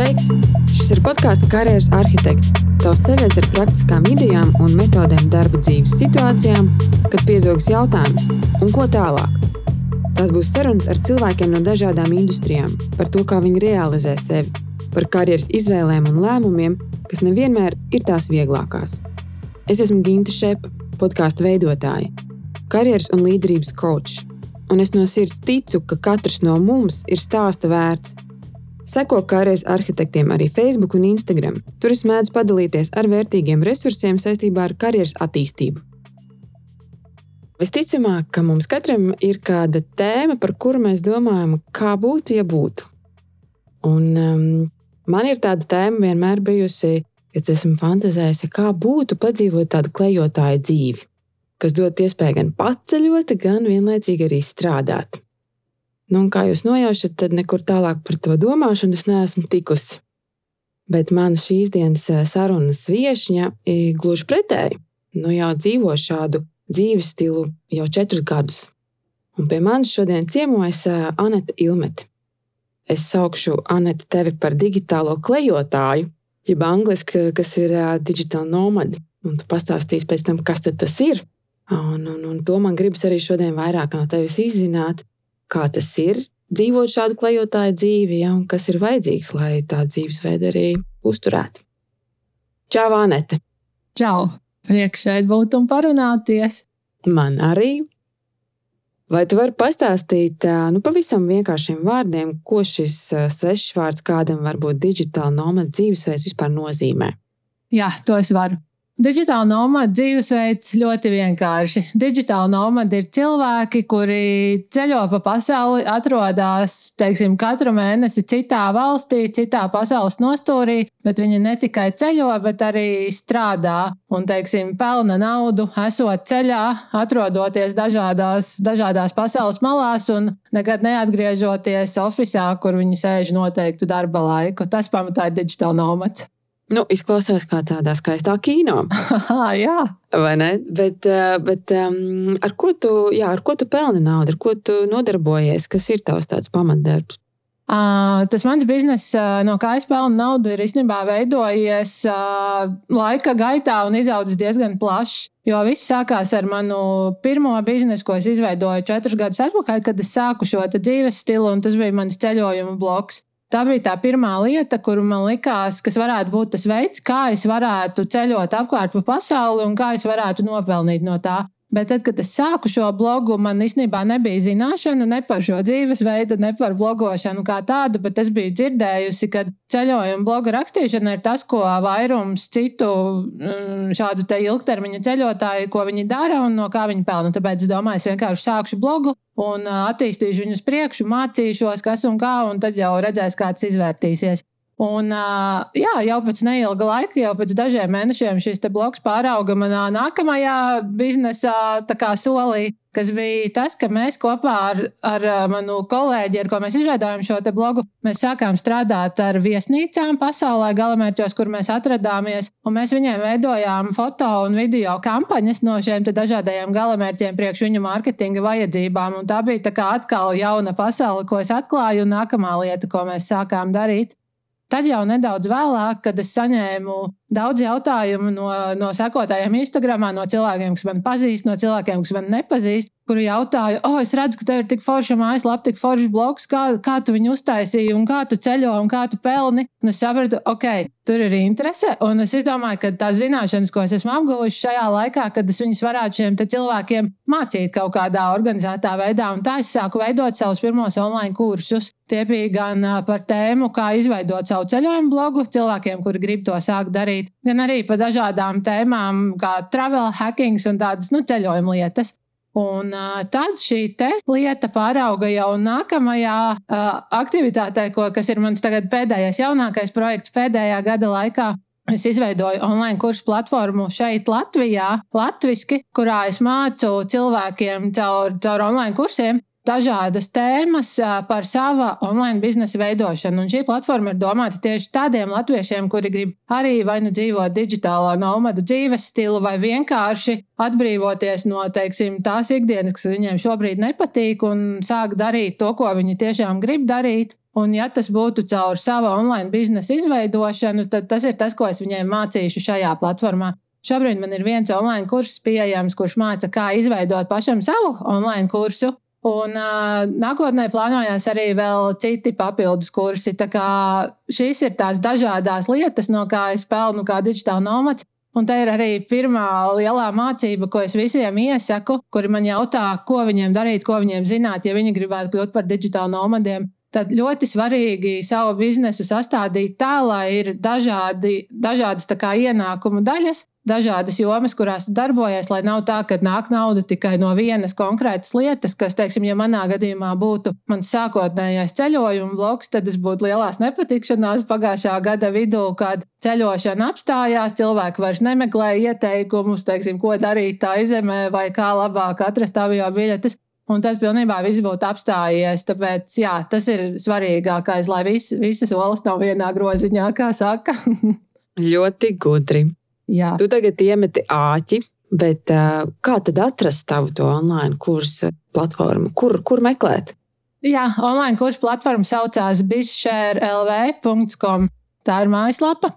Sveiks! Šis ir podkāsts Karjeras arhitekts. Tavs ceļš ar praktiskām idejām un metodēm darba dzīves situācijām, kad piezogas jautājums, un ko tālāk. Tās būs sarunas ar cilvēkiem no dažādām industrijām par to, kā viņi realizē sevi, par karjeras izvēlēm un lēmumiem, kas nevienmēr ir tās vieglākās. Es esmu Ginta Šepa, podkāstu veidotāja, karjeras un līderības coach, un es no sirds ticu, ka katrs no mums ir stāsta vērts Seko karjeras arhitektiem arī Facebook un Instagram. Tur es mēdzu padalīties ar vērtīgiem resursiem saistībā ar karjeras attīstību. Visticamāk, ka mums katram ir kāda tēma, par kuru mēs domājam, kā būtu, ja būtu. Un, um, man ir tāda tēma vienmēr bijusi, kad esmu fantāzējusi, kā būtu padzīvot tādu klejotāju dzīvi, kas dod iespēju gan paceļot, gan vienlaicīgi arī strādāt. Nu, kā jūs nojaušat, tad nekur tālāk par to domāšanu es neesmu tikusi. Bet man šīs dienas eh, sarunas viesņa ir gluži pretēji. Nu, jau dzīvo šādu dzīves stilu jau četrus gadus. Un pie manis šodien ciemojas eh, Anita Ilmete. Es saukšu Anētu tevi par digitālo klejotāju, jeb angļuiski, kas ir digital nomadi. Un tu pastāstīsi pēc tam, kas tas ir. Un, un, un to man gribas arī šodien vairāk no tevis izzināt kā tas ir dzīvot šādu klejotāju dzīvi, ja, un kas ir vajadzīgs, lai tā dzīvesveidu arī uzturētu. Čau, Anete! Čau! Prieks šeit būt un parunāties! Man arī! Vai tu vari pastāstīt nu, pavisam vienkāršiem vārdiem, ko šis svešs vārds kādam varbūt digitāla nomada dzīvesveids vispār nozīmē? Jā, to es varu. Digitāla nomada dzīvesveids ļoti vienkārši. Digitāla nomada ir cilvēki, kuri ceļo pa pasauli, atrodas teiksim, katru mēnesi citā valstī, citā pasaules nostūrī, bet viņi ne tikai ceļo, bet arī strādā un teiksim, pelna naudu, esot ceļā, atrodoties dažādās, dažādās pasaules malās un nekad neatgriežoties oficiālā, kur viņi sēž noteiktu darba laiku. Tas pamatā ir digitāla nomada. Nu, izklausās kā tādā skaistā kino. jā, vai ne? Bet, eh, bet um, ar, ko tu, jā, ar ko tu pelni naudu, ar ko tu nodarbojies? Kas ir tavs tāds pamatdarbs? Uh, tas mans bizness, uh, no kā es pelnu naudu, ir īstenībā veidojies uh, laika gaitā un izaudzis diezgan plašs. Jo viss sākās ar manu pirmo biznesu, ko es izveidoju četrus gadus atpakaļ, kad es sāku šo dzīves stilu, un tas bija mans ceļojuma bloks. Tā bija tā pirmā lieta, kuru man likās, kas varētu būt tas veids, kā es varētu ceļot apkārt pa pasauli un kā es varētu nopelnīt no tā. Bet tad, kad es sāku šo blogu, man īstenībā nebija zināšanu ne par šo dzīvesveidu, ne par blogošanu kā tādu, bet es biju dzirdējusi, ka ceļojuma bloga rakstīšana ir tas, ko vairums citu mm, šādu ilgtermiņa ceļotāju, ko viņi dara un no kā viņi pelna. Tāpēc es domāju, es vienkārši sākšu blogu un attīstīšu viņus priekšu, mācīšos, kas un kā, un tad jau redzēs, kā tas izvērtīsies. Un, jā, jau pēc neilga laika, jau pēc dažiem mēnešiem, šis bloks pārauga manā nākamajā biznesa solī, kas bija tas, ka mēs kopā ar, ar manu kolēģi, ar ko mēs izveidojam šo blogu, mēs sākām strādāt ar viesnīcām pasaulē, galamērķos, kur mēs atradāmies. Mēs viņiem veidojām foto un video kampaņas no šiem dažādajiem galamērķiem priekš viņu mārketinga vajadzībām. Un tā bija tā atkal jauna pasaule, ko es atklāju, un nākamā lieta, ko mēs sākām darīt. Tad jau nedaudz vēlāk, kad es saņēmu daudz jautājumu no, no sekotājiem Instagram, no cilvēkiem, kas man pazīst, no cilvēkiem, kas man nepazīst, kuri jautāja, oh, es redzu, ka tev ir tik forša mājaslapa, tik foršs bloks, kā, kā tu viņu uztaisīji, un kā tu ceļo, un kā tu pelni. Un es sapratu, ok, tur ir interese, un es domāju, ka tās zināšanas, ko es esmu apguvusi šajā laikā, kad es viņus varētu šiem cilvēkiem mācīt kaut kādā organizētā veidā, un tā es sāku veidot savus pirmos online kursus. Tie bija gan par tēmu, kā izveidot savu ceļojumu blogu cilvēkiem, kuri grib to sākt darīt, gan arī par dažādām tēmām, kā travel hacking un tādas nu, ceļojuma lietas. Un uh, tad šī lieta pārauga jau nākamajā uh, aktivitātē, ko, kas ir mans pēdējais, jaunākais projekts pēdējā gada laikā. Es izveidoju online kursu platformu šeit, Latvijā, latviešu, kurā es mācu cilvēkiem caur, caur online kursiem dažādas tēmas par sava online biznesa veidošanu. Un šī platforma ir domāta tieši tādiem latviešiem, kuri grib arī vai nu dzīvot digitālā nomadu dzīves stilu, vai vienkārši atbrīvoties no teiksim, tās ikdienas, kas viņiem šobrīd nepatīk, un sākt darīt to, ko viņi tiešām grib darīt. Un, ja tas būtu caur savu online biznesa izveidošanu, tad tas ir tas, ko es viņiem mācīšu šajā platformā. Šobrīd man ir viens online kurs pieejams, kurš māca, kā izveidot pašam savu online kursu. Un uh, nākotnē plānojās arī vēl citi papildus kursi. Tā kā šīs ir tās dažādas lietas, no kā es pelnu kā digitāla nomads. Un tā ir arī pirmā lielā mācība, ko es visiem iesaku, kuri man jautā, ko viņiem darīt, ko viņiem zināt, ja viņi gribētu kļūt par digitālu nomadiem. Tad ļoti svarīgi savu biznesu sastādīt tā, lai ir dažādi, dažādas kā, ienākumu daļas, dažādas jomas, kurās darbojas, lai nav tā, ka nāk nauda tikai no vienas konkrētas lietas, kas, teiksim, ja manā gadījumā būtu mans sākotnējais ceļojuma bloks, tad es būtu lielās nepatikšanās pagājušā gada vidū, kad ceļošana apstājās, cilvēki vairs nemeklēja ieteikumus, teiksim, ko darīt tā izemē vai kā labāk atrast avio biļetes. Un tad pilnībā viss būtu apstājies. Tāpēc jā, tas ir svarīgākais, lai vis, visas olas nav vienā groziņā, kā saka. Ļoti gudri. Jā. Tu tagad iemeti āķi, bet uh, kā tad atrast tavu online kursu platformu? Kur, kur meklēt? Jā, online kursu platforma saucās bizshare.lv.com. Tā ir mājaslapa.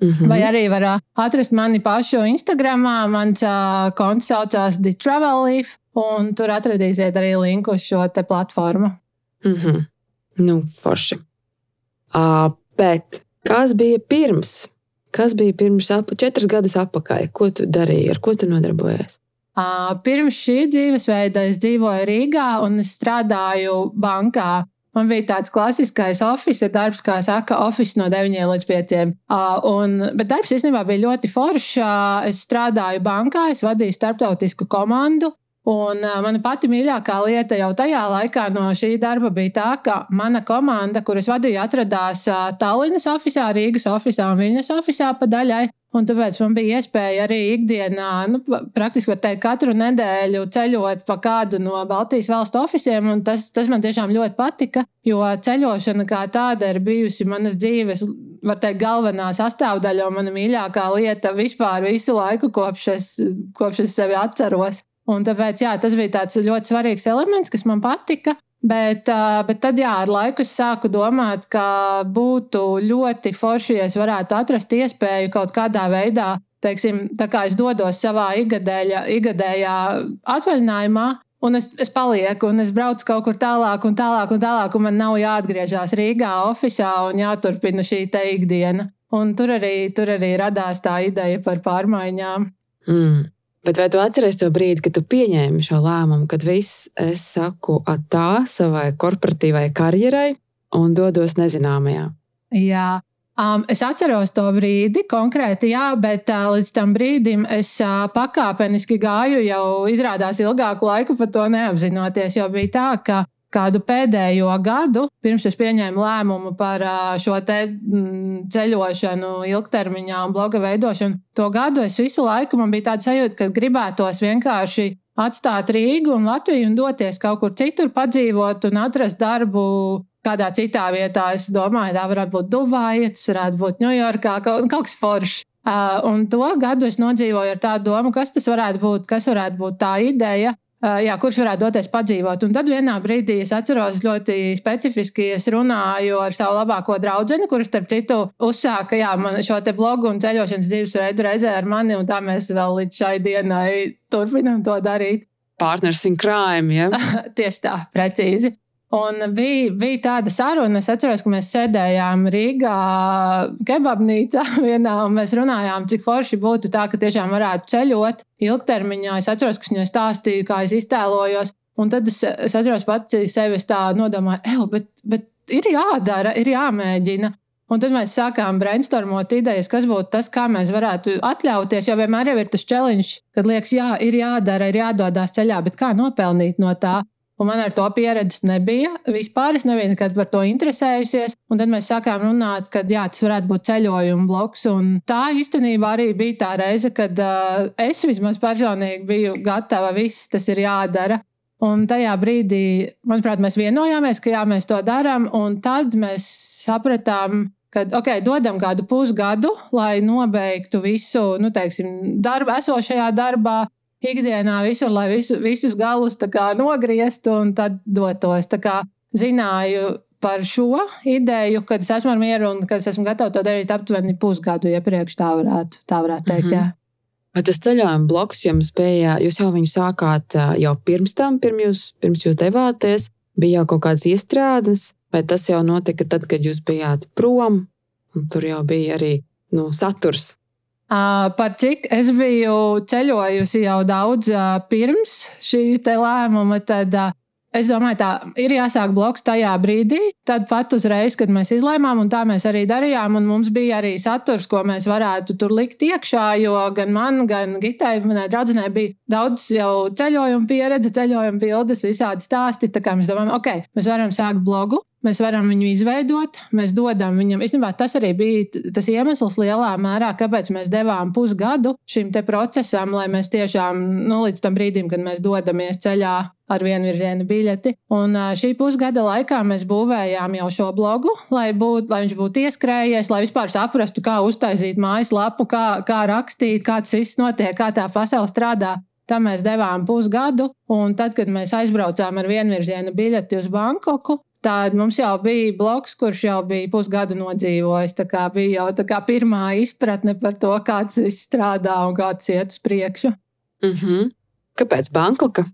Mm -hmm. Vai arī var atrast mani pašu Instagram. Mans uh, konts saucās The Travel Leaf, un tur atradīsiet arī linku uz šo platformu. Mm -hmm. Nu, forši. Uh, bet kas bija pirms? Kas bija pirms ap, četras gadus atpakaļ? Ko tu darīji, ar ko tu nodarbojies? Uh, pirms šī dzīvesveida es dzīvoju Rīgā un es strādāju bankā. Man bija tāds klasiskais oficiāls darbs, kā saka, oficiāls no 9 līdz 5. Uh, un, bet darbs īstenībā bija ļoti foršs. Uh, es strādāju bankā, es vadīju starptautisku komandu. Un uh, mana pati mīļākā lieta jau tajā laikā no šī darba bija tā, ka mana komanda, kuras vadīju, atradās uh, Tallinas oficiālā, Rīgas oficiālā un Viņas oficiālā pa daļai. Un tāpēc man bija iespēja arī ikdienā, nu, praktiski teikt, katru nedēļu ceļot pa kādu no Baltijas valstu oficiāliem. Tas, tas man tiešām ļoti patika, jo ceļošana kā tāda ir bijusi manas dzīves, var teikt, galvenā sastāvdaļa un mana mīļākā lieta vispār visu laiku, kopš es, kopš es sevi atceros. Un tāpēc jā, tas bija tāds ļoti svarīgs elements, kas man patika. Bet, bet tad, jā, ar laiku es sāku domāt, ka būtu ļoti forši, ja es varētu atrast iespēju kaut kādā veidā, teiksim, tā kā es dodos savā igadēļa, igadējā atvaļinājumā, un es, es palieku, un es braucu kaut kur tālāk, un tālāk, un tālāk, un man nav jāatgriežas Rīgā, oficiālā, un jāturpina šī ikdiena. Un tur arī, tur arī radās tā ideja par pārmaiņām. Mm. Bet vai tu atceries to brīdi, kad tu pieņēmi šo lēmumu, kad viss es saku tā savai korporatīvai karjerai un dodos nezināmajā? Jā, Um, es atceros to brīdi konkrēti, jā, bet uh, līdz tam brīdim es uh, pakāpeniski gāju, jau izrādās ilgāku laiku par to neapzinoties. Jo bija tā, ka kādu pēdējo gadu, pirms es pieņēmu lēmumu par šo te mm, ceļošanu, ilgtermiņā un bloga veidošanu, to gadu es visu laiku man bija tāds sajūta, ka gribētos vienkārši atstāt Rīgu un Latviju un doties kaut kur citur, padzīvot un atrast darbu. Kādā citā vietā es domāju, tā varētu būt Dubāja, tas varētu būt Ņujorkā, kaut, kaut kas foršs. Uh, un to gadu es nodzīvoju ar tādu domu, kas tas varētu būt, kas varētu būt tā ideja, jā, kurš varētu doties padzīvot. Un tad vienā brīdī es atceros ļoti specifiski, es runāju ar savu labāko draugu, kurš, starp citu, uzsāka jā, šo blogu un ceļošanas dzīvesveidu reizē ar mani, un tā mēs vēl līdz šai dienai turpinām to darīt. Partners in crime, ja? Tieši tā, precīzi. Un bija, bija tāda saruna, es atceros, ka mēs sēdējām Rīgā kebabnīcā vienā, un mēs runājām, cik forši būtu tā, ka tiešām varētu ceļot ilgtermiņā. Es atceros, ka viņai stāstīju, kā es iztēlojos, un tad es, es atceros pats sevi tā nodomāju, bet, bet ir jādara, ir jāmēģina. Un tad mēs sākām brainstormot idejas, kas būtu tas, kā mēs varētu atļauties. Jo vienmēr ir tas challenge, kad liekas, jā, ir jādara, ir jādodas ceļā, bet kā nopelnīt no tā? Un man ar to pieredzes nebija. Vispār es nebiju nekad par to interesējusies. Un tad mēs sākām runāt, ka jā, tas varētu būt ceļojuma bloks. Un tā īstenībā arī bija tā reize, kad uh, es vismaz personīgi biju gatava, viss tas ir jādara. Un tajā brīdī, manuprāt, mēs vienojāmies, ka jā, mēs to darām. Un tad mēs sapratām, ka okay, dodam kādu pusgadu, lai nobeigtu visu nu, teiksim, darbu, esošajā darbā, ikdienā visur, lai visu, visus galus kā, nogrieztu un tad dotos. Kā, zināju, par šo ideju, kad es esmu mieru un kad es esmu gatava to darīt aptuveni pusgadu iepriekš. Tā varētu, tā varētu teikt. Mm -hmm. Bet tas ceļojuma bloks jums bija, jūs jau viņu sākāt jau pirms tam, pirms jūs, pirms jūs devāties, bija jau kaut kādas iestrādes, vai tas jau notika tad, kad jūs bijāt prom, un tur jau bija arī nu, saturs? Par cik es biju ceļojusi jau daudz pirms šī lēmuma, tad Es domāju, tā ir jāsāk bloks tajā brīdī, tad pat uzreiz, kad mēs izlēmām, un tā mēs arī darījām. Mums bija arī saturs, ko mēs varētu tur likt iekšā, jo gan man, gan Gitai, manai draudzenei, bija daudz jau ceļojumu pieredze, ceļojumu bildes, visādi stāsti. Tā kā mēs domājam, ok, mēs varam sākt blogu. Mēs varam viņu izveidot, mēs dodam viņam. Īstenībā tas arī bija tas iemesls lielā mērā, kāpēc mēs devām pusgadu šim procesam, lai mēs tiešām nu, līdz tam brīdim, kad mēs dodamies ceļā ar vienvirziena biļeti. Un šī pusgada laikā mēs būvējām jau šo blogu, lai, būt, lai viņš būtu ieskrējies, lai vispār saprastu, kā uztaisīt mājaslapu, kā, kā rakstīt, kā tas viss notiek, kā tā pasaule strādā. Tam mēs devām pusgadu, un tad, kad mēs aizbraucām ar vienvirziena biļeti uz Bankoku, Tad mums jau bija bloks, kurš jau bija pusgadu nodzīvojis. Tā kā bija jau kā pirmā izpratne par to, kā tas viss strādā un kā tas iet uz priekšu. Mm -hmm. Kāpēc Bankoka?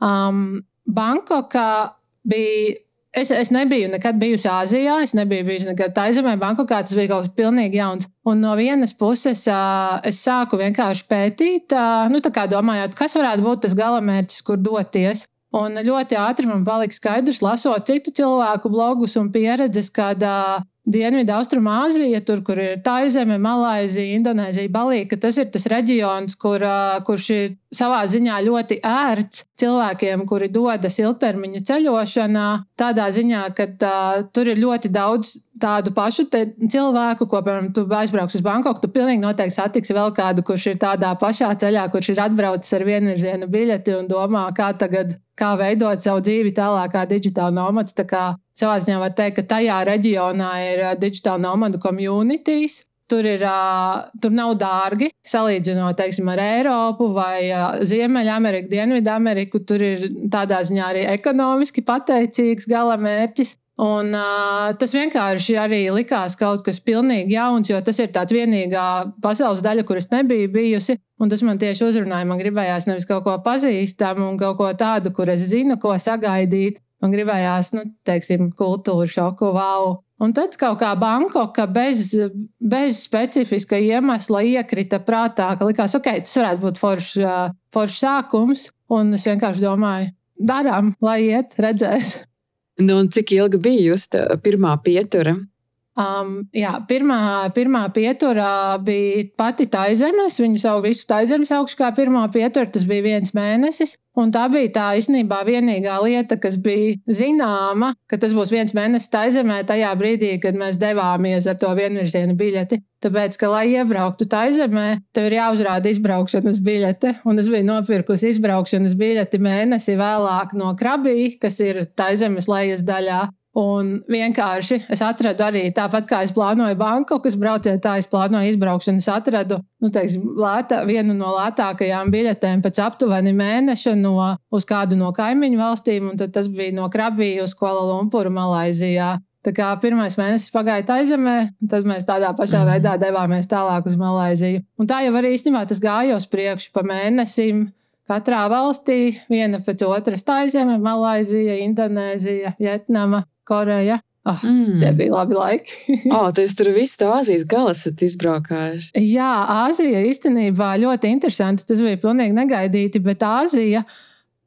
Um, Bankoka bija. Es, es nebiju nekad bijusi Āzijā, es nebiju bijusi nekad Taizemē, Bankokā. Tas bija kaut kas pilnīgi jauns. Un no vienas puses, uh, es sāku vienkārši pētīt, uh, nu, domājot, kas varētu būt tas galamērķis, kur doties. Un ļoti ātri man palika skaidrs, lasot citu cilvēku blogus un pieredzes, uh, Dienvidu Austrumāzija, tur, kur ir Taizeme, Malaizija, Indonēzija, Balija, tas ir tas reģions, kur, kurš ir savā ziņā ļoti ērts cilvēkiem, kuri dodas ilgtermiņa ceļošanā. Tādā ziņā, ka uh, tur ir ļoti daudz tādu pašu cilvēku, ko, piemēram, tu aizbrauks uz Bankoku, tu pilnīgi noteikti satiksi vēl kādu, kurš ir tādā pašā ceļā, kurš ir atbraucis ar vienvirziena biļeti un domā, kā tagad, kā veidot savu dzīvi tālāk kā digitāla nomada. Tā kā savā ziņā var teikt, ka tajā reģionā ir digitāla nomadu communities. Tur, ir, tur nav dārgi salīdzinot teiksim, ar Eiropu vai Ziemeļameriku, Dienvidameriku. Tur ir tādā ziņā arī ekonomiski pateicīgs galamērķis. Un, uh, tas vienkārši arī likās kaut kas pilnīgi jauns, jo tas ir tāds vienīgā pasaules daļa, kur es nebiju bijusi. Un tas man tieši uzrunāja. Man gribējās nevis kaut ko pazīstamu un kaut ko tādu, kur es zinu, ko sagaidīt. Man gribējās, nu, teiksim, kultūra šoku, wow. Un tad kaut kā Bankoka bez, bez specifiska iemesla iekrita prātā, ka likās, ok, tas varētu būt foršs forš sākums. Un es vienkārši domāju, darām, lai iet, redzēs. Nu, cik ilga bija jūsu pirmā pietura? Um, jā, pirmā, pirmā pietura bija pati taizeme. Es viņu savu visu taizemi saukšu kā pirmā pietura. Tas bija viens mēnesis. Un tā bija tā īstenībā vienīgā lieta, kas bija zināma, ka tas būs viens mēnesis taizemē tajā brīdī, kad mēs devāmies ar to vienvirziena biļeti. Tāpēc, ka, lai iebrauktu taizemē, tev ir jāuzrāda izbraukšanas biļete. Un es biju nopirkusi izbraukšanas biļeti mēnesi vēlāk no Krabī, kas ir taizemes lejas daļā. Un vienkārši es atradu arī tāpat, kā es plānoju banku, kas brauciet tā, es plānoju izbraukšanu. Es atradu nu, teiksim, lētā, vienu no lētākajām biļetēm pēc aptuveni mēneša no, uz kādu no kaimiņu valstīm, un tas bija no Krabijas uz Kuala Lumpuru, Malaizijā. Tā kā pirmais mēnesis pagāja Taizemē, tad mēs tādā pašā mhm. veidā devāmies tālāk uz Malaiziju. Un tā jau arī īstenībā tas gāja uz priekšu pa mēnesim. Katrā valstī viena pēc otras - Taizeme, Malaizija, Indonēzija, Vietnama. Koreja. Oh, mm. Tie bija labi laiki. oh, jūs tur visu to Āzijas galu esat izbraukājuši. Jā, Āzija īstenībā ļoti interesanti. Tas bija pilnīgi negaidīti, bet Āzija.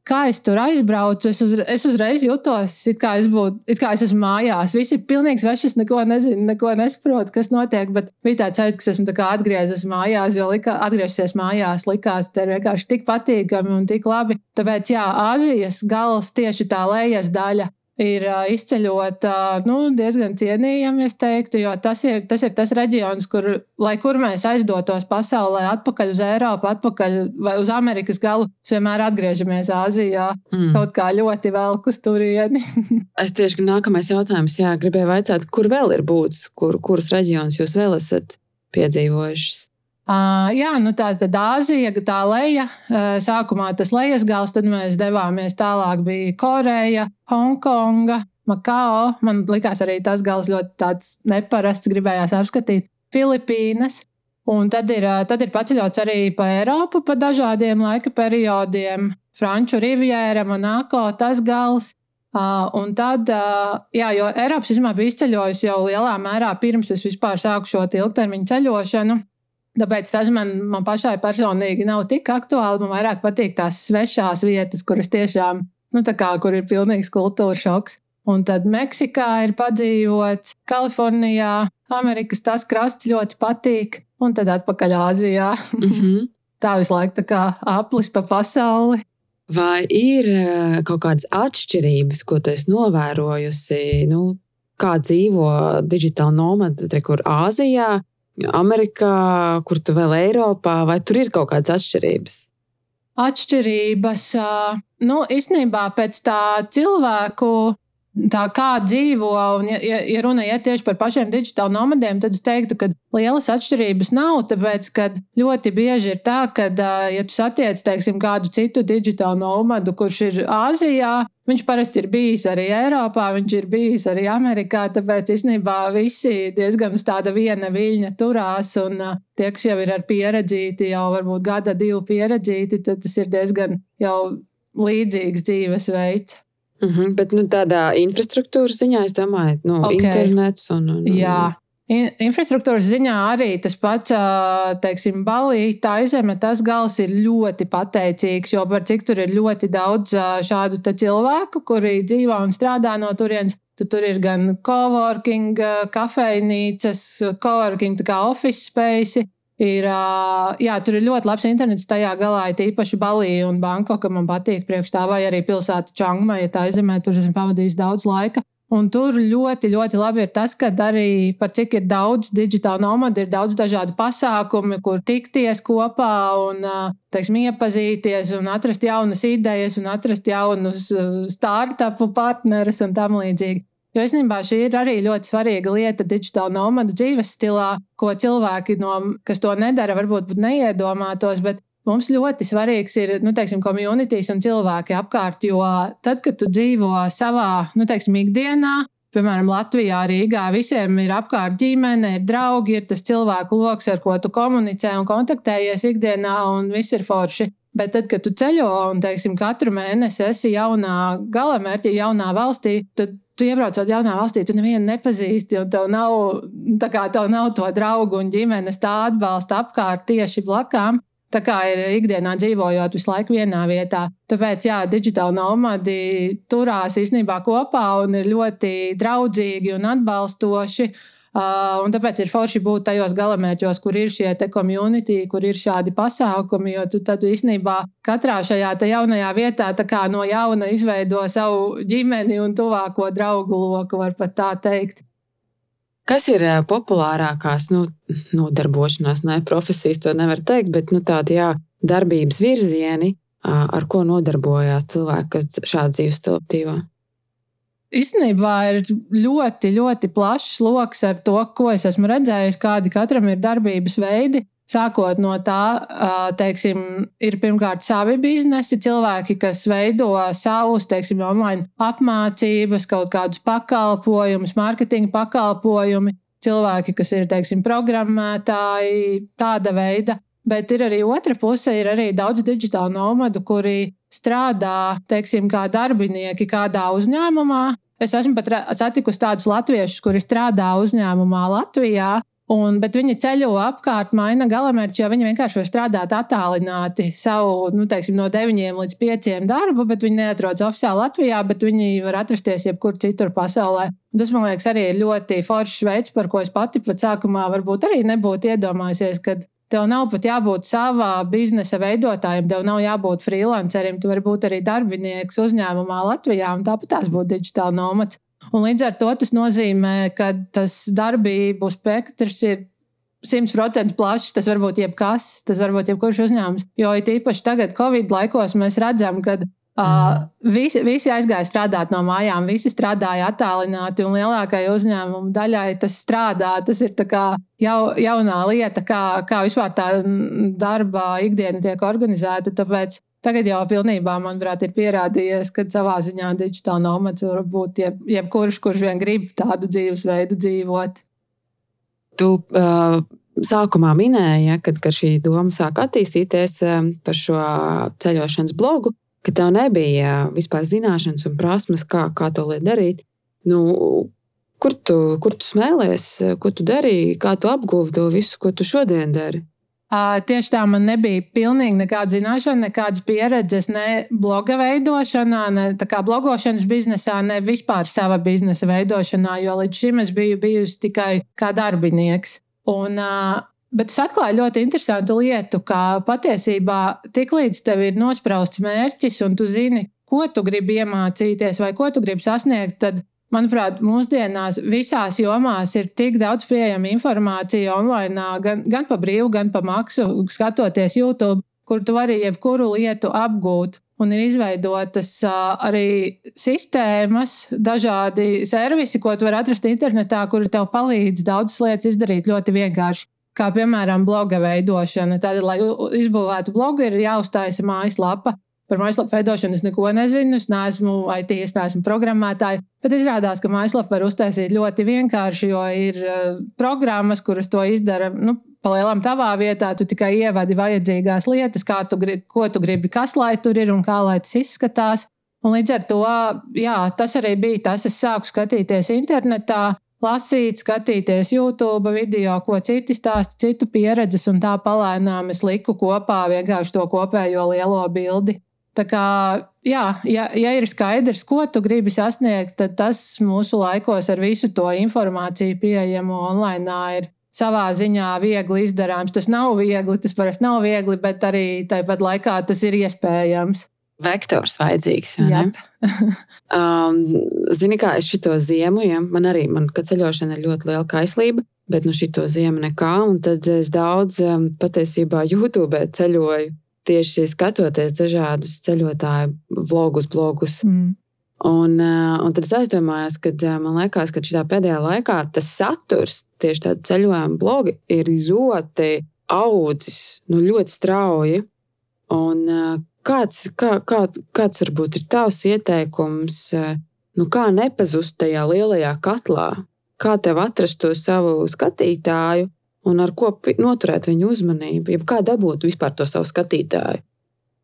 Kā es tur aizbraucu, es, uz, es uzreiz jutos, it kā es, būtu, it kā es esmu mājās. Viss ir pilnīgi svešs, neko nezinu, neko nesaprotu, kas notiek. Bet bija tāds sajūta, ka esmu atgriezies mājās, jo lika, atgriezties mājās likās, tas ir vienkārši tik patīkami un tik labi. Tāpēc, jā, Āzijas gals tieši tā lejas daļa ir izceļot nu, diezgan cienījami, es teiktu, jo tas ir, tas ir tas reģions, kur, lai kur mēs aizdotos pasaulē, atpakaļ uz Eiropu, atpakaļ vai uz Amerikas galu, vienmēr atgriežamies Āzijā. Mm. Kaut kā ļoti velk uz turieni. es tieši nākamais jautājums, jā, gribēju vaicāt, kur vēl ir būtis, kur, kurus reģionus jūs vēl esat piedzīvojuši? Uh, jā, nu tā tad Āzija, tā leja. Uh, sākumā tas lejas gals, tad mēs devāmies tālāk. Bija Koreja, Hongkonga, Makao. Man likās arī tas gals ļoti neparasts, gribējās apskatīt Filipīnas. Un tad ir, tad ir paceļots arī pa Eiropu pa dažādiem laika periodiem. Franču rivjēra, Monako, tas gals. Uh, un tad, uh, jā, jo Eiropas izmā bija izceļojusi jau lielā mērā pirms es vispār sāku šo ilgtermiņu ceļošanu. Tāpēc tas man, man pašai personīgi nav tik aktuāli. Man vairāk patīk tās svešās vietas, kuras tiešām, nu, tā kā, kur ir pilnīgs kultūra šoks. Un tad Meksikā ir padzīvots, Kalifornijā, Amerikas tas krasts ļoti patīk, un tad atpakaļ Āzijā. Mm -hmm. tā visu laiku tā kā aplis pa pasauli. Vai ir eh, kaut kādas atšķirības, ko tu esi novērojusi? Nu, kā dzīvo digitāli nomadi, kur Āzijā Amerikā, kur tu vēl Eiropā, vai tur ir kaut kādas atšķirības? Atšķirības, nu, īstenībā pēc tā cilvēku tā kā dzīvo, un, ja, ja runa iet tieši par pašiem digitāliem nomadiem, tad es teiktu, ka lielas atšķirības nav. Tāpēc, ka ļoti bieži ir tā, ka, ja tu satiec, teiksim, kādu citu digitālu nomadu, kurš ir Āzijā, viņš parasti ir bijis arī Eiropā, viņš ir bijis arī Amerikā. Tāpēc īstenībā visi diezgan uz tāda viena viļņa turās. Un tie, kas jau ir ar pieredzīti, jau varbūt gada, divu pieredzīti, tad tas ir diezgan jau līdzīgs dzīvesveids. Mm -hmm, bet nu, tādā infrastruktūras ziņā, es domāju, nu, okay. internets un, un, un. Jā. Infrastruktūras ziņā arī tas pats, teiksim, balīti, tā izeme, tas gals ir ļoti pateicīgs, jo par cik tur ir ļoti daudz šādu cilvēku, kuri dzīvo un strādā no turienes. Tad tur ir gan coworking, kafejnīcas, coworking, tā kā office space, Ir, jā, tur ir ļoti labs internets. Tajā galā ir īpaši Balija un Bankoka. Man patīk priekš tā, vai arī pilsēta Čangmaja. Tā izemē, tur esmu pavadījis daudz laika. Un tur ļoti, ļoti labi ir tas, ka arī par cik ir daudz digitālu nomadu, ir daudz dažādu pasākumu, kur tikties kopā un teiksim, iepazīties, un atrast jaunas idejas, un atrast jaunus startupu partnerus un tam līdzīgi. Jo īstenībā šī ir arī ļoti svarīga lieta digitāla nomadu dzīves stilā, ko cilvēki, no, kas to nedara, varbūt neiedomātos. Mums ļoti svarīgs ir nu, teiksim, komunitīs un cilvēki apkārt. Jo tad, kad tu dzīvo savā nu, teiksim, ikdienā, piemēram, Latvijā, Rīgā, visiem ir apkārt ģimene, ir draugi, ir tas cilvēku lokus, ar ko tu komunicē un kontaktējies ikdienā, un viss ir forši. Bet tad, kad tu ceļo un, teiksim, katru mēnesi esi jaunā galamērķī, jaunā valstī, tad tu iebraucot jaunā valstī, tu nevienu nepazīsti, tev nav, tev nav to draugu un ģimenes tā atbalsta apkārt tieši blakām. Tā kā ir ikdienā dzīvojot visu laiku vienā vietā. Tāpēc, jā, digitāli nomadi turās īstenībā kopā un ir ļoti draudzīgi un atbalstoši. Uh, tāpēc ir forši būt tajos galamērķos, kur ir šie community, kur ir šādi pasākumi. Jo tu tad īstenībā katrā šajā jaunajā vietā no jauna izveido savu ģimeni un tuvāko draugu loku, var pat tā teikt. Kas ir populārākās nu, nodarbošanās, ne profesijas, to nevar teikt, bet nu, tādi jā, darbības virzieni, ar ko nodarbojās cilvēki, kas stilu dzīvo? Īstenībā ir ļoti, ļoti plašs lokus ar to, ko es esmu redzējis, kādi katram ir darbības veidi. Sākot no tā, teiksim, ir pirmkārt savi biznesi, cilvēki, kas veido savus, teiksim, online apmācības, kaut kādus pakalpojumus, mārketinga pakalpojumus, cilvēki, kas ir, teiksim, programmētāji, tāda veida. Bet ir arī otra puse, ir arī daudz digitālu nomadu, kuri strādā, teiksim, kā darbinieki kādā uzņēmumā, Es esmu pat satikusi tādus latviešus, kuri strādā uzņēmumā Latvijā. Un, bet viņi ceļo apkārt, maina galamērķi, jo viņi vienkārši var strādāt attālināti savu, nu, teiksim, no 9 līdz 5 darbu, bet viņi neatrodas oficiāli Latvijā, bet viņi var atrasties jebkur citur pasaulē. Un tas, man liekas, arī ir ļoti foršs veids, par ko es pati pat sākumā varbūt arī nebūtu iedomājusies, kad Tev nav pat jābūt savā biznesa veidotājam, tev nav jābūt freelancerim. Tu vari būt arī darbinieks uzņēmumā Latvijā, un tāpat tās būtu digitāla nomads. Un līdz ar to tas nozīmē, ka tas darbību spektrs ir 100% plašs. Tas var būt jebkas, tas var būt jebkurš uzņēmums. Jo īpaši tagad, Covid laikos, mēs redzam, ka Uh, visi, visi aizgāja strādāt no mājām, visi strādāja attālināti, un lielākajai uzņēmumu daļai tas strādā. Tas ir jau, jaunā lieta, kā, kā vispār tā darba ikdiena tiek organizēta. Tāpēc Tagad jau pilnībā, manuprāt, ir pierādījies, ka savā ziņā digitāla nomads var būt jeb, jebkurš, kurš vien grib tādu dzīvesveidu dzīvot. Tu uh, sākumā minēji, ja, kad, kad šī doma sāk attīstīties par šo ceļošanas blogu, ka tev nebija vispār zināšanas un prasmes, kā, kā to darīt. Nu, kur, tu, kur tu smēlies, ko tu darīji, kā tu apguvi to visu, ko tu šodien dari? Tieši tā man nebija pilnīgi nekāda zināšana, nekādas pieredzes ne bloga veidošanā, ne blogošanas biznesā, ne vispār sava biznesa veidošanā, jo līdz šim es biju bijusi tikai kā darbinieks. Un, Bet es atklāju ļoti interesantu lietu, ka patiesībā tiklīdz tev ir nosprausts mērķis un tu zini, ko tu gribi iemācīties vai ko tu gribi sasniegt, tad manuprāt, mūsdienās visās jomās ir tik daudz pieejama informācija online, gan, gan pa brīvu, gan pa maksu, skatoties YouTube, kur tu vari jebkuru lietu apgūt. Un ir izveidotas arī sistēmas, dažādi servisi, ko tu vari atrast internetā, kuri tev palīdz daudzas lietas izdarīt ļoti vienkārši. Kā piemēram, bloga veidošana. Tad, lai izbūvētu blogu, ir jāuztaisa mājaslapa. Par mājaslapu veidošanu es neko nezinu. Es neesmu IT, es neesmu programmētāja. Bet izrādās, ka mājaslapu var uztaisīt ļoti vienkārši, jo ir uh, programmas, kuras to izdara. Nu, Palielam tavā vietā, tu tikai ievadi vajadzīgās lietas, tu ko tu gribi, kas lai tur ir un kā lai tas izskatās. Un līdz ar to, jā, tas arī bija tas, es sāku skatīties internetā, lasīt, skatīties YouTube video, ko citi stāsta, citu pieredzes, un tā palēnām es liku kopā vienkārši to kopējo lielo bildi. Tā kā, jā, ja, ja ir skaidrs, ko tu gribi sasniegt, tad tas mūsu laikos ar visu to informāciju pieejamu online ir savā ziņā viegli izdarāms. Tas nav viegli, tas parasti nav viegli, bet arī tāpat laikā tas ir iespējams. Vektors vajadzīgs. um, zini, kā es šo ziemu, ja man arī, man, ceļošana ir ļoti liela kaislība, bet nu šito ziemu nekā, un tad es daudz um, patiesībā YouTube ceļoju tieši skatoties dažādus ceļotāju vlogus, blogus. Mm. Un, eh, un tad es aizdomājos, ka eh, man liekas, ka šajā pēdējā laikā tas saturs, tieši tāda ceļojuma blogi, ir ļoti audzis, nu, ļoti strauji. Un, eh, kāds, kā, kā, kāds varbūt ir tavs ieteikums, nu, kā nepazust tajā lielajā katlā? Kā tev atrast to savu skatītāju, un ar ko noturēt viņu uzmanību, ja kā dabūt vispār to savu skatītāju.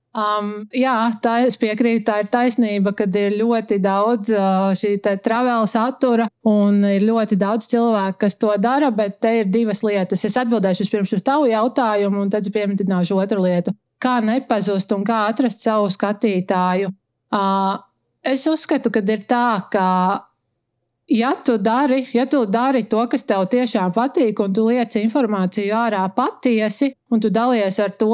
Um, jā, tā es piekrītu. Tā ir taisnība, ka ir ļoti daudz uh, šī travel satura un ir ļoti daudz cilvēku, kas to dara. Bet te ir divas lietas. Es atbildēšu vispirms uz tavu jautājumu, un tad pieminēšu otru lietu. Kā nepazust un kā atrast savu skatītāju? Es uzskatu, ka ir tā, ka ja tu dari, ja tu dari to, kas tev tiešām patīk, un tu liec informāciju ārā patiesi, un tu dalies ar to,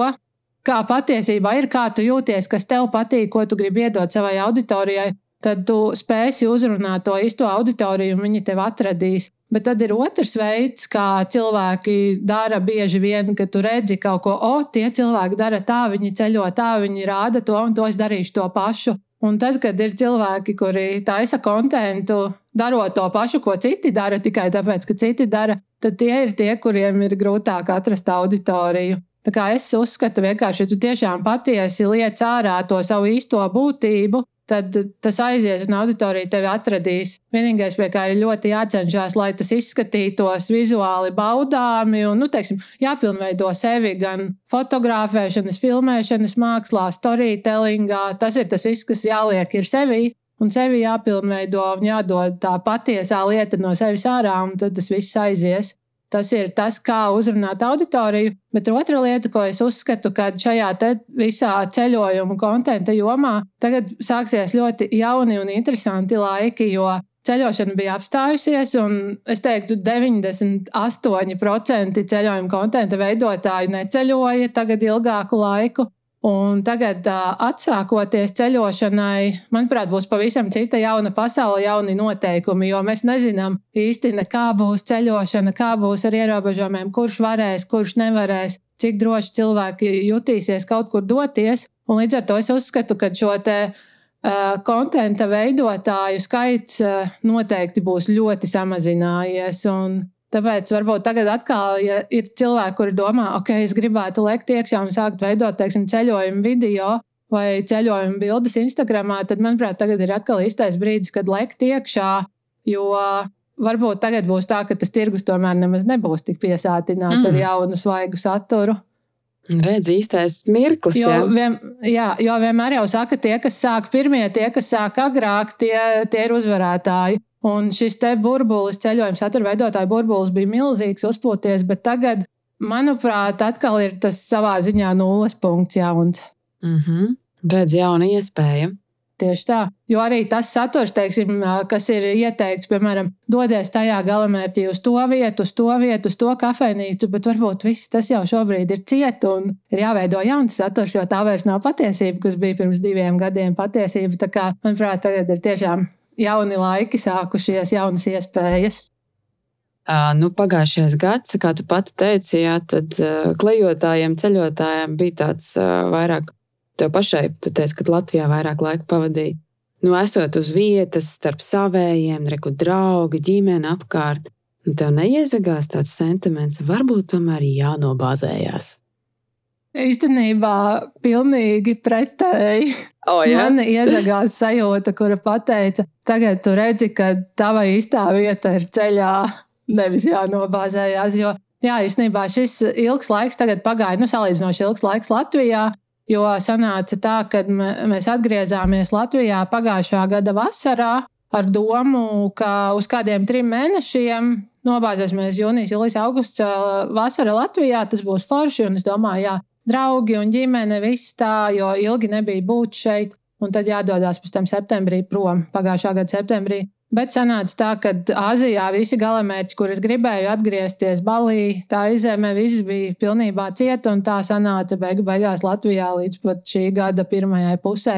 kā patiesībā ir, kā tu jūties, kas tev patīk, ko tu gribi iedot savai auditorijai, tad tu spēsi uzrunāt to īsto auditoriju, un viņi tev atradīs. Bet tad ir otrs veids, kā cilvēki dara bieži vien, kad tu redzi kaut ko, o, tie cilvēki dara tā, viņi ceļo tā, viņi rāda to, un to es darīšu to pašu. Un tad, kad ir cilvēki, kuri taisa kontentu, darot to pašu, ko citi dara, tikai tāpēc, ka citi dara, tad tie ir tie, kuriem ir grūtāk atrast auditoriju. Tā kā es uzskatu, vienkārši, ja tu tiešām patiesi liec ārā to savu īsto būtību, tad tas aizies un auditorija tevi atradīs. Vienīgais, pie kā ir ļoti jācenšas, lai tas izskatītos vizuāli baudāmi un, nu, teiksim, jāpilnveido sevi gan fotografēšanas, filmēšanas mākslā, storytellingā. Tas ir tas viss, kas jāliek ir sevi. Un sevi jāpilnveido un jādod tā patiesā lieta no sevis ārā, un tad tas viss aizies. Tas ir tas, kā uzrunāt auditoriju. Bet otra lieta, ko es uzskatu, ka šajā visā ceļojuma kontenta jomā tagad sāksies ļoti jauni un interesanti laiki, jo ceļošana bija apstājusies, un es teiktu, 98% ceļojuma kontenta veidotāju neceļoja tagad ilgāku laiku. Un tagad, atsākoties ceļošanai, manuprāt, būs pavisam cita jauna pasaule, jauni noteikumi, jo mēs nezinām īsti, kā būs ceļošana, kā būs ar ierobežojumiem, kurš varēs, kurš nevarēs, cik droši cilvēki jutīsies kaut kur doties. Un līdz ar to es uzskatu, ka šo te kontenta veidotāju skaits noteikti būs ļoti samazinājies. Un, Tāpēc varbūt tagad atkal, ja ir cilvēki, kuri domā, ok, es gribētu lekt iekšā un sākt veidot, teiksim, ceļojumu video, vai ceļojuma bildes Instagram, tad, manuprāt, tagad ir atkal īstais brīdis, kad lekt iekšā. Jo varbūt tagad būs tā, ka tas tirgus tomēr nemaz nebūs tik piesātināts mm. ar jaunu, svaigu saturu. Redz, īstais mirklis. Jo, jā. vien, jā, jo vienmēr jau saka, tie, kas sāk pirmie, tie, kas sāk agrāk, tie, tie ir uzvarētāji. Un šis te burbulis, ceļojuma satura veidotāja burbulis bija milzīgs, uzpūties, bet tagad, manuprāt, atkal ir tas savā ziņā nulles punkts jauns. Mm -hmm. Redz, jauna iespēja. Tieši tā, jo arī tas saturs, teiksim, kas ir ieteikts, piemēram, dodies tajā galamērķī uz to vietu, uz to vietu, uz to kafejnīcu, bet varbūt viss tas jau šobrīd ir ciet un ir jāveido jauns saturs, jo tā vairs nav patiesība, kas bija pirms diviem gadiem patiesība. Tā kā, manuprāt, tagad ir tiešām jauni laiki, sākušies jaunas iespējas. Nu, pagājušais gads, kā tu pati teici, jā, tad klejotājiem, ceļotājiem bija tāds vairāk Tev pašai, tu teici, ka Latvijā vairāk laika pavadīji. Nu, esot uz vietas, starp savējiem, reku draugi, ģimene apkārt, un tev neiezagās tāds sentiments, varbūt tomēr jānobāzējās. Īstenībā pilnīgi pretēji. Oh, ja? Man iezagās sajūta, kura pateica, tagad tu redzi, ka tava īstā vieta ir ceļā, nevis jānobāzējās. Jo, jā, īstenībā šis ilgs laiks tagad pagāja, nu, salīdzinoši ilgs laiks Latvijā. Jo sanāca tā, ka mēs atgriezāmies Latvijā pagājušā gada vasarā ar domu, ka uz kādiem trim mēnešiem nobāzēsimies jūnijas, jūlijas, augusts vasara Latvijā. Tas būs forši. Un es domāju, jā, draugi un ģimene, viss tā, jo ilgi nebija būt šeit. Un tad jādodas pēc tam septembrī prom, pagājušā gada septembrī. Bet sanāca tā, ka Āzijā visi galamērķi, kurus gribēju atgriezties Balī, tā izemē, viss bija pilnībā cieta. Un tā sanāca beigu beigās Latvijā līdz pat šī gada pirmajai pusē.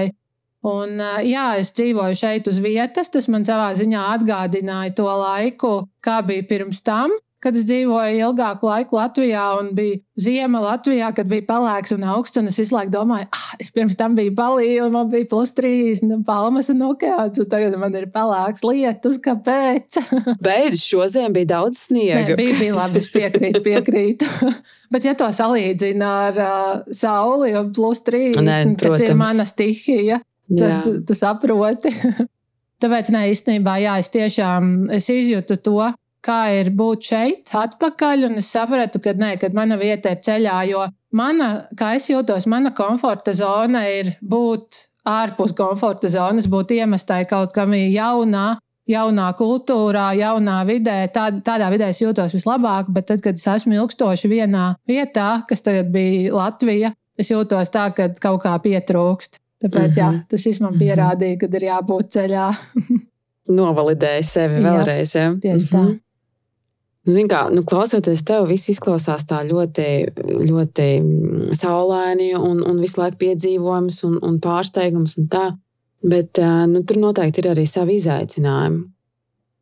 Un, jā, es dzīvoju šeit uz vietas. Tas man savā ziņā atgādināja to laiku, kā bija pirms tam kad es dzīvoju ilgāku laiku Latvijā un bija ziema Latvijā, kad bija pelēks un augsts. Un es visu laiku domāju, ah, es pirms tam biju balī, un man bija plus 30, un palmas un okeāns, un tagad man ir pelēks lietus. Kāpēc? Beidz, šodien bija daudz sniega. Nē, bija, bija labi, es piekrītu, piekrītu. Bet, ja to salīdzina ar uh, sauli un plus 30, Nē, kas ir mana stihija, tad tu saproti. Tāpēc, nē, īstenībā, jā, es tiešām es izjūtu to, kā ir būt šeit, atpakaļ. Un es sapratu, ka, nē, kad mana vieta ir ceļā, jo mana, kā es jūtos, mana komforta zona ir būt ārpus komforta zonas, būt iemestai kaut kam jaunā. Jaunā kultūrā, jaunā vidē, tā, tādā vidē es jūtos vislabāk, bet tad, kad es esmu ilgstoši vienā vietā, kas tagad bija Latvija, es jūtos tā, ka kaut kā pietrūkst. Tāpēc mm -hmm. jā, mhm. tas šis man mhm. pierādīja, ka ir jābūt ceļā. Novalidēja sevi vēlreiz. Jā, tieši tā. Mm -hmm. Nu, Zin kā, nu, klausoties tev, viss izklausās tā ļoti, ļoti saulaini un, un visu laiku piedzīvojums un, un pārsteigums un tā. Bet nu, tur noteikti ir arī savi izaicinājumi.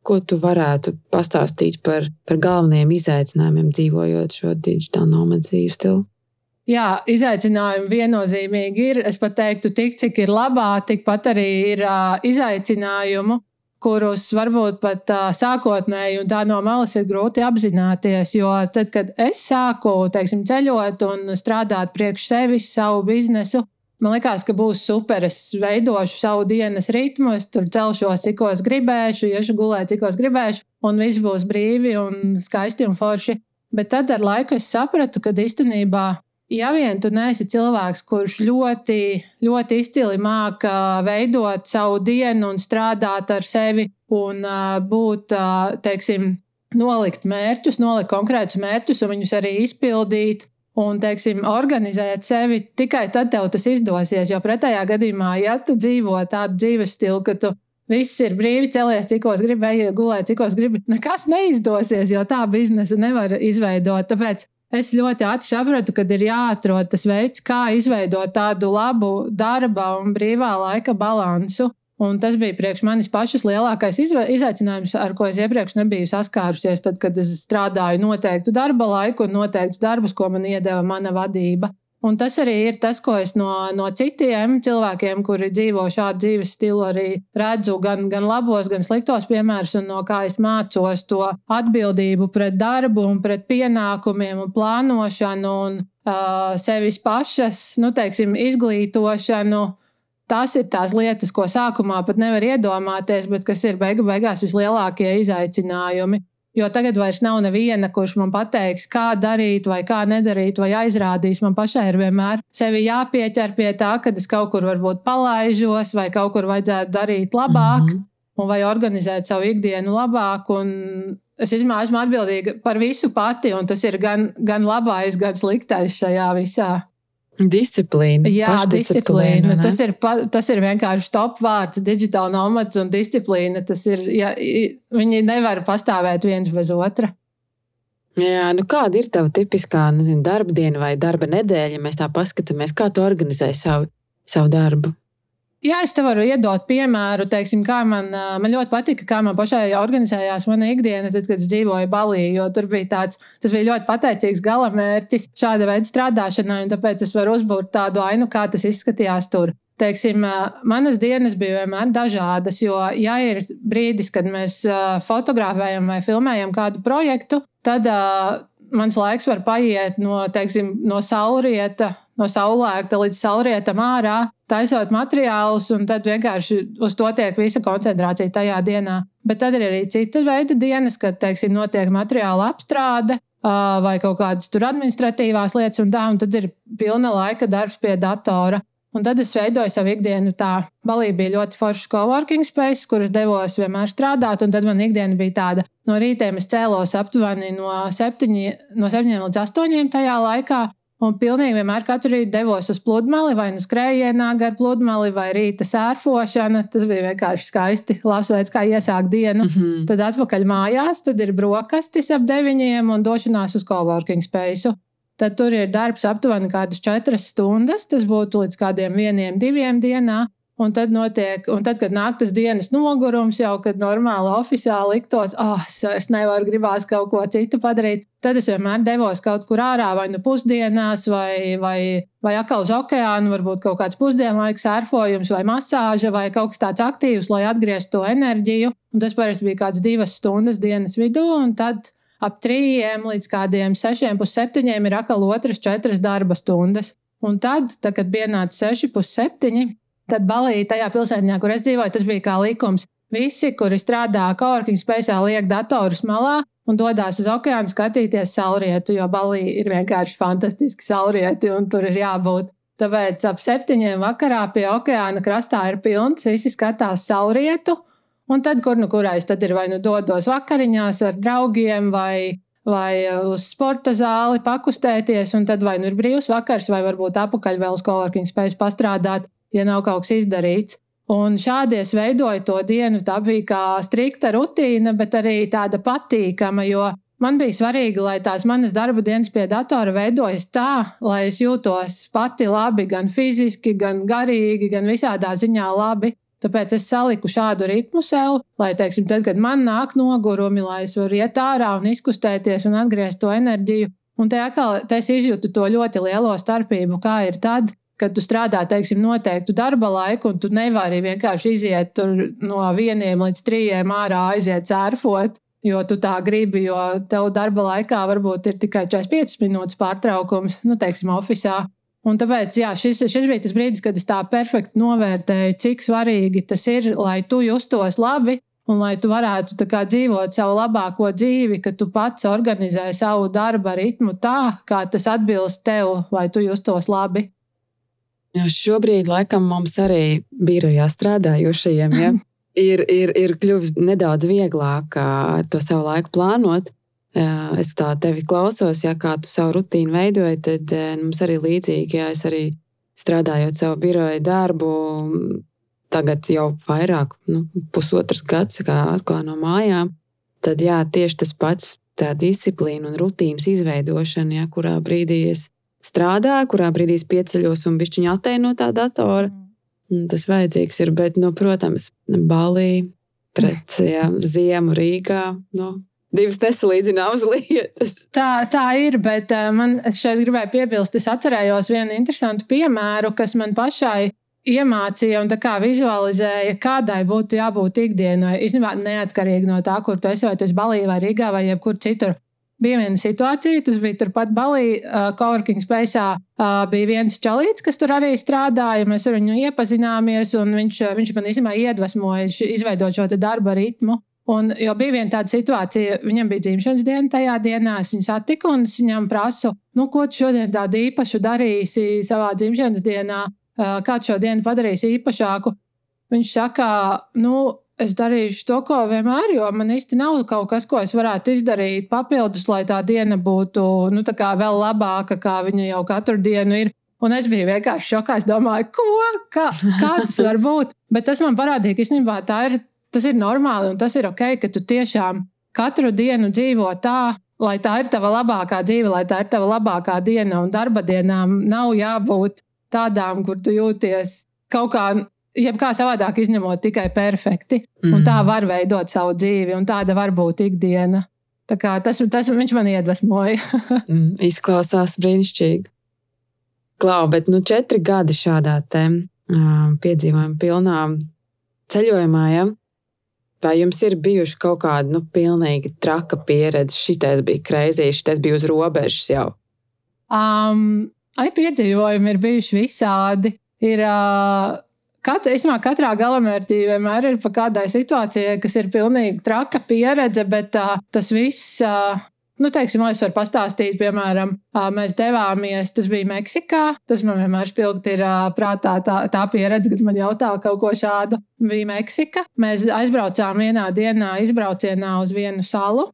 Ko tu varētu pastāstīt par, par galvenajiem izaicinājumiem, dzīvojot šo digitālu nomadu dzīves stilu? Jā, izaicinājumi viennozīmīgi ir. Es pat teiktu, tik cik ir labā, tikpat arī ir uh, izaicinājumu kurus varbūt pat uh, sākotnēji un tā no malas ir grūti apzināties. Jo tad, kad es sāku teiksim, ceļot un strādāt priekš sevis, savu biznesu, man liekas, ka būs super. Es veidošu savu dienas ritmu, es tur celšos, cik es gribēšu, iešu gulēt, cik es gribēšu, un viss būs brīvi un skaisti un forši. Bet tad ar laiku es sapratu, ka īstenībā ja vien tu neesi cilvēks, kurš ļoti, ļoti izcili māca veidot savu dienu un strādāt ar sevi un būt, teiksim, nolikt mērķus, nolikt konkrētus mērķus un viņus arī izpildīt. Un, teiksim, organizēt sevi tikai tad tev tas izdosies. Jo pretējā gadījumā, ja tu dzīvo tādu dzīves stilu, ka tu viss ir brīvi celies, cikos gribi, ej gulēt, cikos gribi, nekas neizdosies, jo tā biznesa nevar izveidot. Tāpēc Es ļoti ātri sapratu, ka ir jāatrod tas veids, kā izveidot tādu labu darba un brīvā laika balansu. Un tas bija priekš manis pašas lielākais izaicinājums, ar ko es iepriekš nebiju saskārusies, tad, kad es strādāju noteiktu darba laiku un noteiktus darbus, ko man iedeva mana vadība. Un tas arī ir tas, ko es no, no citiem cilvēkiem, kuri dzīvo šādu dzīves stilu, arī redzu gan, gan labos, gan sliktos piemērus, un no kā es mācos to atbildību pret darbu, un pret pienākumiem un plānošanu un uh, sevis pašas nu, teiksim, izglītošanu. Tas ir tās lietas, ko sākumā pat nevar iedomāties, bet kas ir beigu beigās vislielākie izaicinājumi. Jo tagad vairs nav neviena, kurš man pateiks, kā darīt, vai kā nedarīt, vai aizrādīs. Man pašai ir vienmēr sevi jāpieķer pie tā, ka es kaut kur varbūt palaižos, vai kaut kur vajadzētu darīt labāk, mm -hmm. vai organizēt savu ikdienu labāk. Es izmā, esmu atbildīga par visu pati, un tas ir gan, gan labais, gan sliktais šajā visā. Disciplīna. Jā, disciplīna. Tas ir, pa, tas ir vienkārši top vārds, digitāla nomads un disciplīna. Tas ir, ja, viņi nevar pastāvēt viens bez otra. Jā, nu kāda ir tava tipiskā nezinu, darba diena vai darba nedēļa, ja mēs tā paskatāmies, kā tu organizē savu, savu darbu? Jā, es te varu iedot piemēru, teiksim, man, man ļoti patika, kā man pašai organizējās mana ikdiena, tad, kad es dzīvoju Balī. Jo tur bija tāds, tas bija ļoti pateicīgs galamērķis šāda veida strādāšanai, un tāpēc es varu uzbūvēt tādu ainu, kā tas izskatījās tur. Teiksim, manas dienas bija vienmēr dažādas, jo, ja ir brīdis, kad mēs fotografējam vai filmējam kādu projektu, tad uh, mans laiks var paiet no, teiksim, no saulrieta, no saulēkta līdz saulrietam ārā, taisot materiālus, un tad vienkārši uz to tiek visa koncentrācija tajā dienā. Bet tad ir arī cita veida dienas, kad, teiksim, notiek materiāla apstrāde. Vai kaut kādas tur administratīvās lietas, un tā, un tad ir pilna laika darbs pie datora. Un tad es veidoju savu ikdienu tā. Balī bija ļoti foršs coworking space, kur es devos vienmēr strādāt. Un tad man ikdiena bija tāda, no rīta es cēlos aptuveni no 7, no 7 līdz 8 tajā laikā. Un pilnīgi vienmēr katru rītu devos uz pludmali, vai nu skrējienā gar pludmali, vai rīta sērfošana. Tas bija vienkārši skaisti. Labs veids, kā iesākt dienu. Mm -hmm. Tad atpakaļ mājās, tad ir brokastis ap deviņiem un došanās uz coworking space tad tur ir darbs aptuveni kādas četras stundas. Tas būtu līdz kādiem vieniem, diviem dienā. Un tad, notiek, un tad, kad nāk tas dienas nogurums, jau kad normāli oficiāli liktos, ah, oh, es nevaru gribās kaut ko citu padarīt, tad es vienmēr devos kaut kur ārā, vai nu pusdienās, vai, vai, vai atkal uz okeānu, varbūt kaut kāds pusdienlaiks, sērfojums, vai masāža, vai kaut kas tāds aktīvs, lai atgrieztu to enerģiju. Un tas parasti bija kāds divas stundas dienas vidū, un tad ap trījiem līdz kādiem sešiem, pusseptiņiem ir atkal otras četras darba stundas. Un tad, tad kad pienāca seši pusseptiņi, tad balīja tajā pilsētā, kur es dzīvoju, tas bija kā likums. Visi, kuri strādā Coworking Space, liek datorus malā un dodas uz okeānu skatīties saulrietu, jo balī ir vienkārši fantastiski saulrieti un tur ir jābūt. Tāpēc ap septiņiem vakarā pie okeāna krastā ir pilns, visi skatās saulrietu. Un tad, kur nu kurais, tad ir vai nu dodos vakariņās ar draugiem, vai, vai uz sporta zāli pakustēties, un tad vai nu ir brīvs vakars, vai varbūt apakaļ vēl uz coworking spējas pastrādāt, ja nav kaut kas izdarīts. Un šādi es veidoju to dienu. Tā bija kā strikta rutīna, bet arī tāda patīkama, jo man bija svarīgi, lai tās manas darba dienas pie datora veidojas tā, lai es jūtos pati labi, gan fiziski, gan garīgi, gan visādā ziņā labi. Tāpēc es saliku šādu ritmu sev, lai, teiksim, tad, kad man nāk nogurumi, lai es varu iet ārā un izkustēties un atgriezt to enerģiju. Un te atkal es izjūtu to ļoti lielo starpību, kā ir tad, kad tu strādā, teiksim, noteiktu darba laiku, un tu nevari vienkārši iziet no vieniem līdz trījiem ārā, aiziet sērfot. Jo tu tā gribi, jo tev darba laikā varbūt ir tikai 45 minūtes pārtraukums, nu, teiksim, oficiālā. Un tāpēc jā, šis, šis bija tas brīdis, kad es tā perfekti novērtēju, cik svarīgi tas ir, lai tu justos labi un lai tu varētu kā, dzīvot savu labāko dzīvi, ka tu pats organizē savu darba ritmu tā, kā tas atbilst tev, lai tu justos labi. Jā, šobrīd, laikam, mums arī birojā strādājošajiem ja, ir, ir, ir kļuvis nedaudz vieglāk to savu laiku plānot es tā tevi klausos, ja kā tu savu rutīnu veidoji, tad mums arī līdzīgi, ja es arī strādājot savu biroju darbu, tagad jau vairāk, nu, pusotrs gads kā, kā no mājām, tad jā, tieši tas pats tā disciplīna un rutīnas izveidošana, ja, kurā brīdī es strādāju, kurā brīdī es pieceļos un bišķiņu attēlu no tā datora. Tas vajadzīgs ir, bet, nu, protams, balī pret jā, ziemu Rīgā. Nu, divas nesalīdzināmas lietas. Tā, tā ir, bet uh, man šeit gribēja piebilst, es atcerējos vienu interesantu piemēru, kas man pašai iemācīja un vizualizēja, kādai būtu jābūt ikdienai. Īstenībā neatkarīgi no tā, kur tu esi, vai tu esi Balī vai Rīgā vai jebkur citur. Bija viena situācija, tas bija turpat Balī, uh, Coworking Space. Uh, bija viens čalīts, kas tur arī strādāja. Mēs ar viņu iepazināmies, un viņš, viņš man īstenībā iedvesmoja izveidot šo darba ritmu. Un, jo bija viena tāda situācija, viņam bija dzimšanas diena tajā dienā, es viņu satiku un es viņam prasu, nu, ko tu šodien tādu īpašu darīsi savā dzimšanas dienā, kādu šo dienu padarīsi īpašāku. Viņš saka, nu, es darīšu to, ko vienmēr, jo man īsti nav kaut kas, ko es varētu izdarīt papildus, lai tā diena būtu nu, tā vēl labāka, kā viņa jau katru dienu ir. Un es biju vienkārši šokā. Es domāju, ko? Kā, kā tas var būt? Bet tas man parādīja, ka īstenībā tā ir tas ir normāli un tas ir ok, ka tu tiešām katru dienu dzīvo tā, lai tā ir tava labākā dzīve, lai tā ir tava labākā diena. Un darba dienām nav jābūt tādām, kur tu jūties kaut kā. Jebkā savādāk izņemot tikai perfekti. Mm. Un tā mhm. var veidot savu dzīvi, un tāda var būt ikdiena. Tā kā tas, tas viņš man iedvesmoja. mm, izklausās brīnišķīgi. Klau, bet nu, četri gadi šādā te, uh, piedzīvojuma pilnā ceļojumā, ja? Vai jums ir bijuši kaut kāda nu, pilnīgi traka pieredze? Šitais bija kreizīs, šitais bija uz robežas jau. Um, ai, piedzīvojumi ir bijuši visādi. Ir, uh, kat, esmā, katrā galamērķī vienmēr ir pa kādai situācijai, kas ir pilnīgi traka pieredze, bet uh, tas viss. Uh, Nu, teiksim, es varu pastāstīt, piemēram, mēs devāmies, tas bija Meksikā. Tas man vienmēr spilgti ir prātā tā, tā pieredze, kad man jautā kaut ko šādu. Bija Meksika. Mēs aizbraucām vienā dienā izbraucienā uz vienu salu.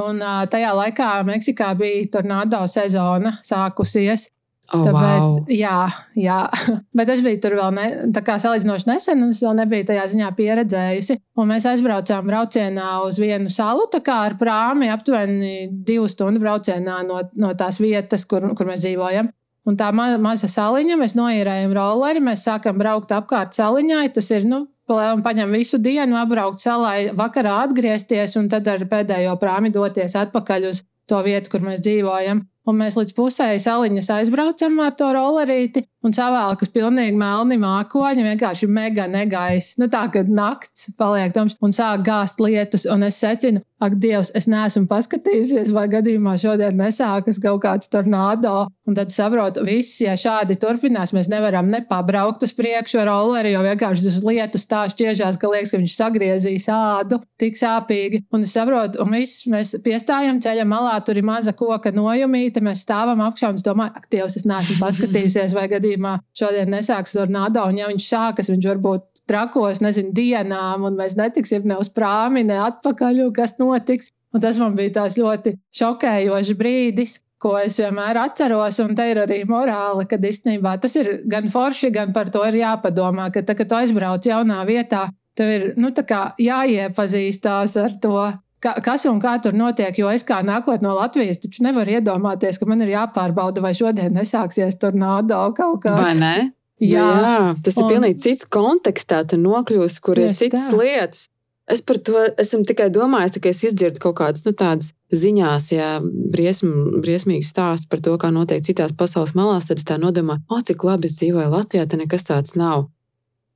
Un tajā laikā Meksikā bija tornado sezona sākusies. Oh, Tāpēc, wow. jā, jā, bet es biju tur vēl ne, salīdzinoši nesen, un es vēl nebiju tajā ziņā pieredzējusi. Un mēs aizbraucām braucienā uz vienu salu, tā kā ar prāmi aptuveni divu stundu braucienā no, no tās vietas, kur, kur mēs dzīvojam. Un tā ma maza saliņa, mēs noīrējam rolleri, mēs sākam braukt apkārt saliņai. Tas ir, nu, paņem visu dienu, apbraukt salai, vakarā atgriezties un tad ar pēdējo prāmi doties atpakaļ uz to vietu, kur mēs dzīvojam. Un mēs līdz pusē saliņas aizbraucam ar to rollerīti un savēlkas pilnīgi melni mākoņi, vienkārši mega negaiss. Nu, tā, kad nakts paliek tums un sāk gāzt lietus, un es secinu, ak, Dievs, es neesmu paskatījusies, vai gadījumā šodien nesākas kaut kāds tornado. Un tad saprotu, viss, ja šādi turpinās, mēs nevaram nepabraukt uz priekšu ar rolleri, jo vienkārši tas lietus tā šķiežās, ka liekas, ka viņš sagriezīs ādu tik sāpīgi. Un es saprotu, un viss mēs piestājam ceļa malā, tur ir maza koka nojumīta, mēs stāvam apšā un es domāju, ak, Dievs, es neesmu paskatījusies, vai gadījumā šodien nesāks tornado, un ja viņš sākas, viņš varbūt trakos, nezinu, dienām, un mēs netiksim ne uz prāmi, ne atpakaļ, kas notiks. Un tas man bija tāds ļoti šokējošs brīdis, ko es vienmēr atceros, un te ir arī morāla, ka īstenībā tas ir gan forši, gan par to ir jāpadomā, ka, tā, kad tu aizbrauc jaunā vietā, tev ir nu, jāiepazīstās ar to, ka, kas un kā tur notiek. Jo es kā nākot no Latvijas, taču nevaru iedomāties, ka man ir jāpārbauda, vai šodien nesāksies tornado kaut kāds. Vai ne? Jā, jā tas un... ir pilnīgi cits kontekstā. Tu nokļūsi, kur ir citas tā. lietas. Es par to esmu tikai domājis, ka es izdzirdu kaut kādas nu, tādas ziņās, ja briesm, briesmīgas stāstus par to, kā notiek citās pasaules malās, tad es tā nodomāju, o, cik labi es dzīvoju Latvijā, tad nekas tāds nav.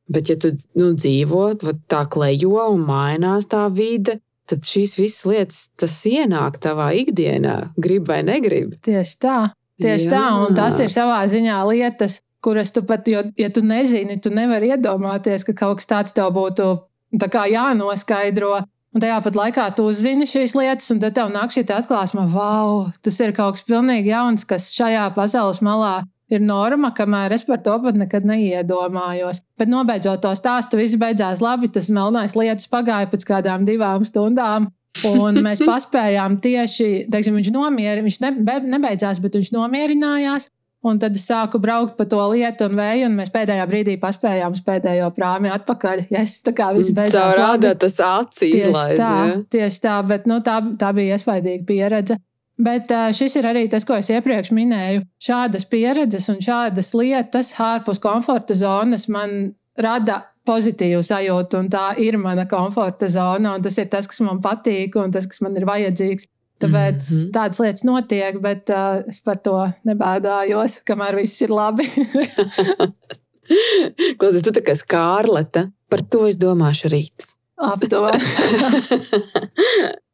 Bet, ja tu nu, dzīvo tā klejo un mainās tā vide, tad šīs visas lietas, tas ienāk tavā ikdienā, grib vai negrib. Tieši tā. Tieši Jā. tā, un tas ir savā ziņā lietas, kuras tu pat, jo, ja tu nezini, tu nevari iedomāties, ka kaut kas tāds tev būtu tā jānoskaidro. Un tajā pat laikā tu uzzini šīs lietas, un tad tev nāk šī atklāsme, wow, tas ir kaut kas pilnīgi jauns, kas šajā pasaules malā ir norma, kamēr es par to pat nekad neiedomājos. Bet nobeidzot to stāstu, viss beidzās labi. Tas melnais lietus pagāja pēc kādām divām stundām. Un mēs paspējām tieši, teiksim, viņš nomierinājās, viņš ne, nebeidzās, bet viņš nomierinājās. Un tad es sāku braukt pa to lietu un vēju, un mēs pēdējā brīdī paspējām uz pēdējo prāmi atpakaļ. Yes, tā kā viss beidzās. Tā rāda tas acīs. Tieši tā, ja? tieši tā, bet nu, tā, tā bija iespaidīga pieredze. Bet šis ir arī tas, ko es iepriekš minēju. Šādas pieredzes un šādas lietas ārpus komforta zonas man rada pozitīvu sajūtu, un tā ir mana komforta zona, un tas ir tas, kas man patīk, un tas, kas man ir vajadzīgs. Tāpēc mm -hmm. tādas lietas notiek, bet uh, es par to nebēdājos, kamēr viss ir labi. Klausies, tu tā kā skārleta, par to es domāšu rīt. Aptuveni.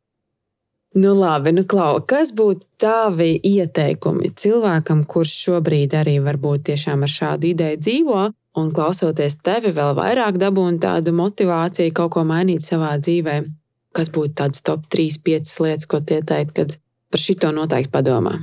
nu, labi, nu, Klau, kas būtu tavi ieteikumi cilvēkam, kurš šobrīd arī varbūt tiešām ar šādu ideju dzīvo, un klausoties tevi, vēl vairāk dabūna tādu motivāciju kaut ko mainīt savā dzīvē? Kas būtu tādas top 3, 5 lietas, ko tie teikt, kad par šito noteikti padomā?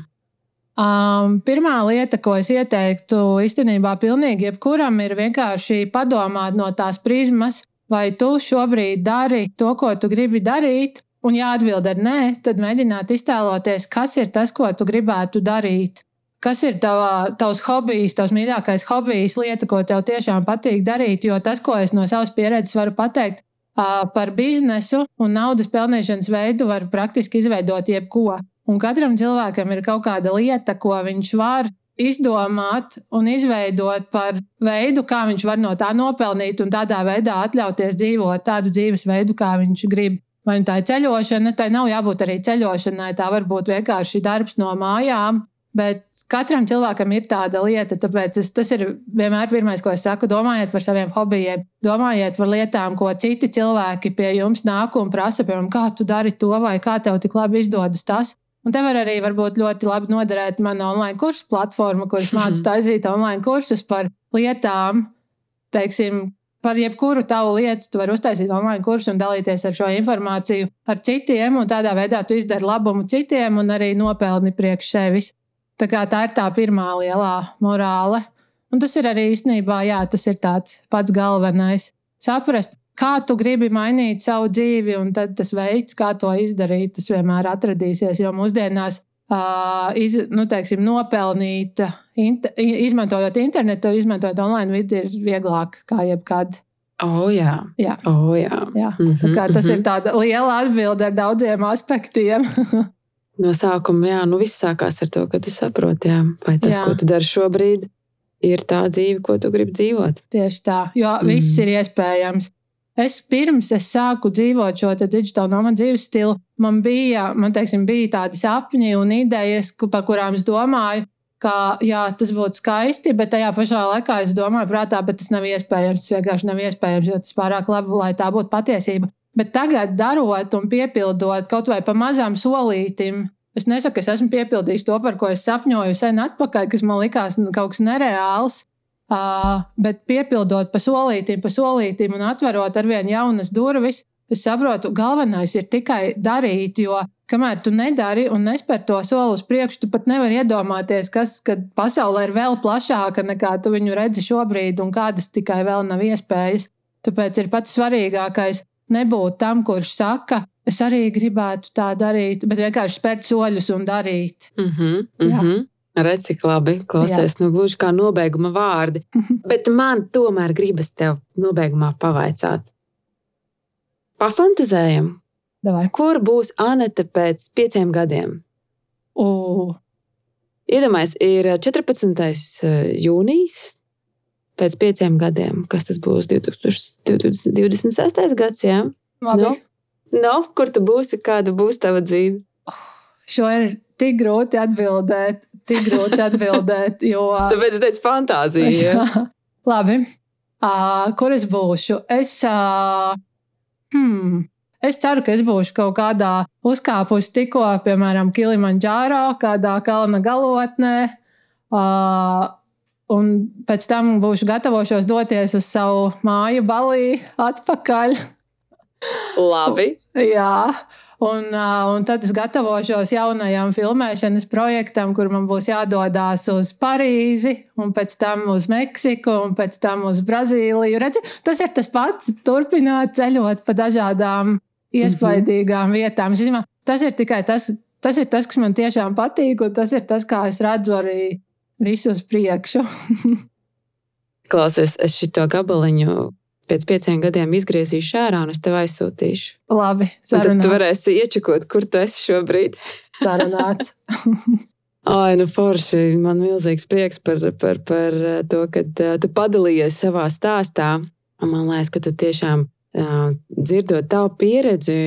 Um, pirmā lieta, ko es ieteiktu īstenībā pilnīgi jebkuram, ir vienkārši padomāt no tās prizmas, vai tu šobrīd dari to, ko tu gribi darīt. Un, ja atbild ar nē, tad mēģināt iztēloties, kas ir tas, ko tu gribētu darīt. Kas ir tava, tavs hobijs, tavs mīļākais hobijs, lieta, ko tev tiešām patīk darīt? Jo tas, ko es no savas pieredzes varu pateikt par biznesu un naudas pelnīšanas veidu, var praktiski izveidot jebko. Un katram cilvēkam ir kaut kāda lieta, ko viņš var izdomāt un izveidot par veidu, kā viņš var no tā nopelnīt un tādā veidā atļauties dzīvot tādu dzīvesveidu, kā viņš grib. Vai nu tā ir ceļošana, tai nav jābūt arī ceļošanai, tā var būt vienkārši darbs no mājām, Bet katram cilvēkam ir tāda lieta, tāpēc es, tas ir vienmēr pirmais, ko es saku. Domājiet par saviem hobijiem, domājiet par lietām, ko citi cilvēki pie jums nāk un prasa, piemēram, kā tu dari to, vai kā tev tik labi izdodas tas. Un te var arī ļoti labi noderēt mana online kursu platforma, kuras mācīja taisīt online kursus par lietām, teiksim, par jebkuru tavu lietu. Tu vari uztaisīt online kursu un dalīties ar šo informāciju ar citiem, un tādā veidā tu izdari labumu citiem un arī nopelni priekš sevis. Tā, tā ir tā pirmā lielā morāle. Un tas ir arī īstenībā, jā, tas ir pats galvenais. Saprast, kā tu gribi mainīt savu dzīvi, un tas veids, kā to izdarīt, tas vienmēr atradīsies. Jo mūsdienās, iz, nu, teiksim, nopelnīt, inter, izmantojot internetu, izmantojot online vidi, ir vieglāk kā jebkad. Oh, jā. Jā. Oh, jā. jā. Mm -hmm, tas mm -hmm. ir tāds liela atbilde ar daudziem aspektiem. no sākuma, jā, nu viss sākās ar to, ka tu saproti, jā, vai tas, jā. ko tu dari šobrīd, ir tā dzīve, ko tu gribi dzīvot. Tieši tā, jo mm. viss ir iespējams. Es pirms es sāku dzīvot šo digitālo nomadu dzīves stilu, man bija, man teiksim, bija tādi sapņi un idejas, par kurām es domāju, ka jā, tas būtu skaisti, bet tajā pašā laikā es domāju, prātā, bet tas nav iespējams. Tas vienkārši nav iespējams, jo tas pārāk labi, lai tā būtu patiesība. Bet tagad, darot un piepildot kaut vai pa mazām solītim, es nesaku, ka es esmu piepildījis to, par ko es sapņoju sen atpakaļ, kas man likās kaut kas nereāls. Uh, bet piepildot pa solītim, pa solītim un atverot ar vien jaunas durvis, es saprotu, galvenais ir tikai darīt, jo kamēr tu nedari un nespēr to soli uz priekšu, tu pat nevari iedomāties, kas pasaulē ir vēl plašāka nekā tu viņu redzi šobrīd, un kādas tikai vēl nav iespējas. Tāpēc ir pats svarīgākais nebūt tam, kurš saka, es arī gribētu tā darīt, bet vienkārši spērt soļus un darīt. Mm -hmm, mm -hmm. Redz, cik labi klausies, nu, gluži kā nobeiguma vārdi. Bet man tomēr gribas tev nobeigumā pavaicāt. Pafantazējam, Davai. kur būs Anete pēc pieciem gadiem? Uh. Iedomājieties, ir 14. Eh, jūnijas, pēc pieciem gadiem, kas tas būs 2026. gads. Jā? Labi. Nu, nu, kur tu būsi, kāda būs tava dzīve? Oh, šo ir tik grūti atbildēt, tik grūti atbildēt. Jo... Tāpēc es teicu, fantāzija. Labi. Uh, kur es būšu? Es, uh, hmm, es ceru, ka es būšu kaut kādā uzkāpusi tikko, piemēram, Kilimanģāro, kādā kalna galotnē. Uh, un pēc tam būšu gatavošos doties uz savu māju, balī, atpakaļ. Labi. Jā. Un, un tad es gatavošos jaunajam filmēšanas projektam, kur man būs jādodas uz Parīzi, un pēc tam uz Meksiku, un pēc tam uz Brazīliju. Redzi, tas ir tas pats, turpināt ceļot pa dažādām iespaidīgām mm -hmm. vietām. Zinu, tas ir tikai tas, tas, ir tas, kas man tiešām patīk, un tas ir tas, kā es redzu arī visu uz priekšu. Klausies, es šito gabaliņu pēc pieciem gadiem izgriezīšu ārā un es tev aizsūtīšu. Labi, tad tu varēsi iečakot, kur tu esi šobrīd. Sarunāts. Ai, nu forši. Man milzīgs prieks par, par, par to, ka tu padalījies savā stāstā. Man liekas, ka tu tiešām uh, dzirdot tavu pieredzi,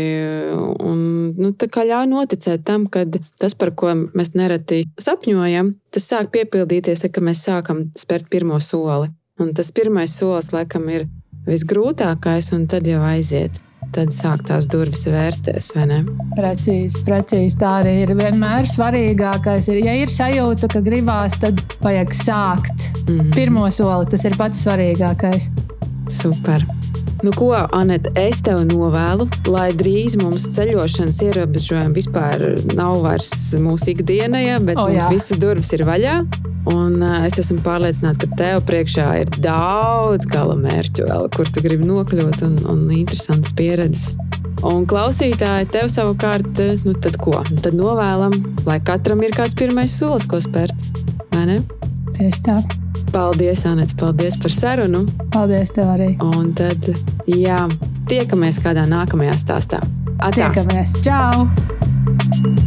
un nu, ļauj noticēt tam, ka tas, par ko mēs nereti sapņojam, tas sāk piepildīties, tad, kad mēs sākam spērt pirmo soli. Un tas pirmais solis, laikam, ir visgrūtākais, un tad jau aiziet. Tad sāk tās durvis vērtēs, vai ne? Precīzi, precīzi. Tā arī ir. Vienmēr svarīgākais ir, ja ir sajūta, ka gribās, tad vajag sākt. Mm -hmm. Pirmo soli tas ir pats svarīgākais. Super. Nu, ko, Anita, es tev novēlu, lai drīz mums ceļošanas ierobežojumi vispār nav vairs mūsu ikdienai, bet mums jā. visas durvis ir vaļā. Un uh, es esmu pārliecināta, ka tev priekšā ir daudz gala mērķu, vēl, kur tu gribi nokļūt, un, un interesants pieredzes. Un klausītāji, tev savukārt, nu tad ko? Tad novēlam, lai katram ir kāds pirmais solis, ko spērt. Vai ne? Tieši tā. Paldies, Anita, paldies par sarunu. Paldies, tev arī. Un tad, jā, tiekamies kādā nākamajā stāstā. Atā. Tiekamies! Čau!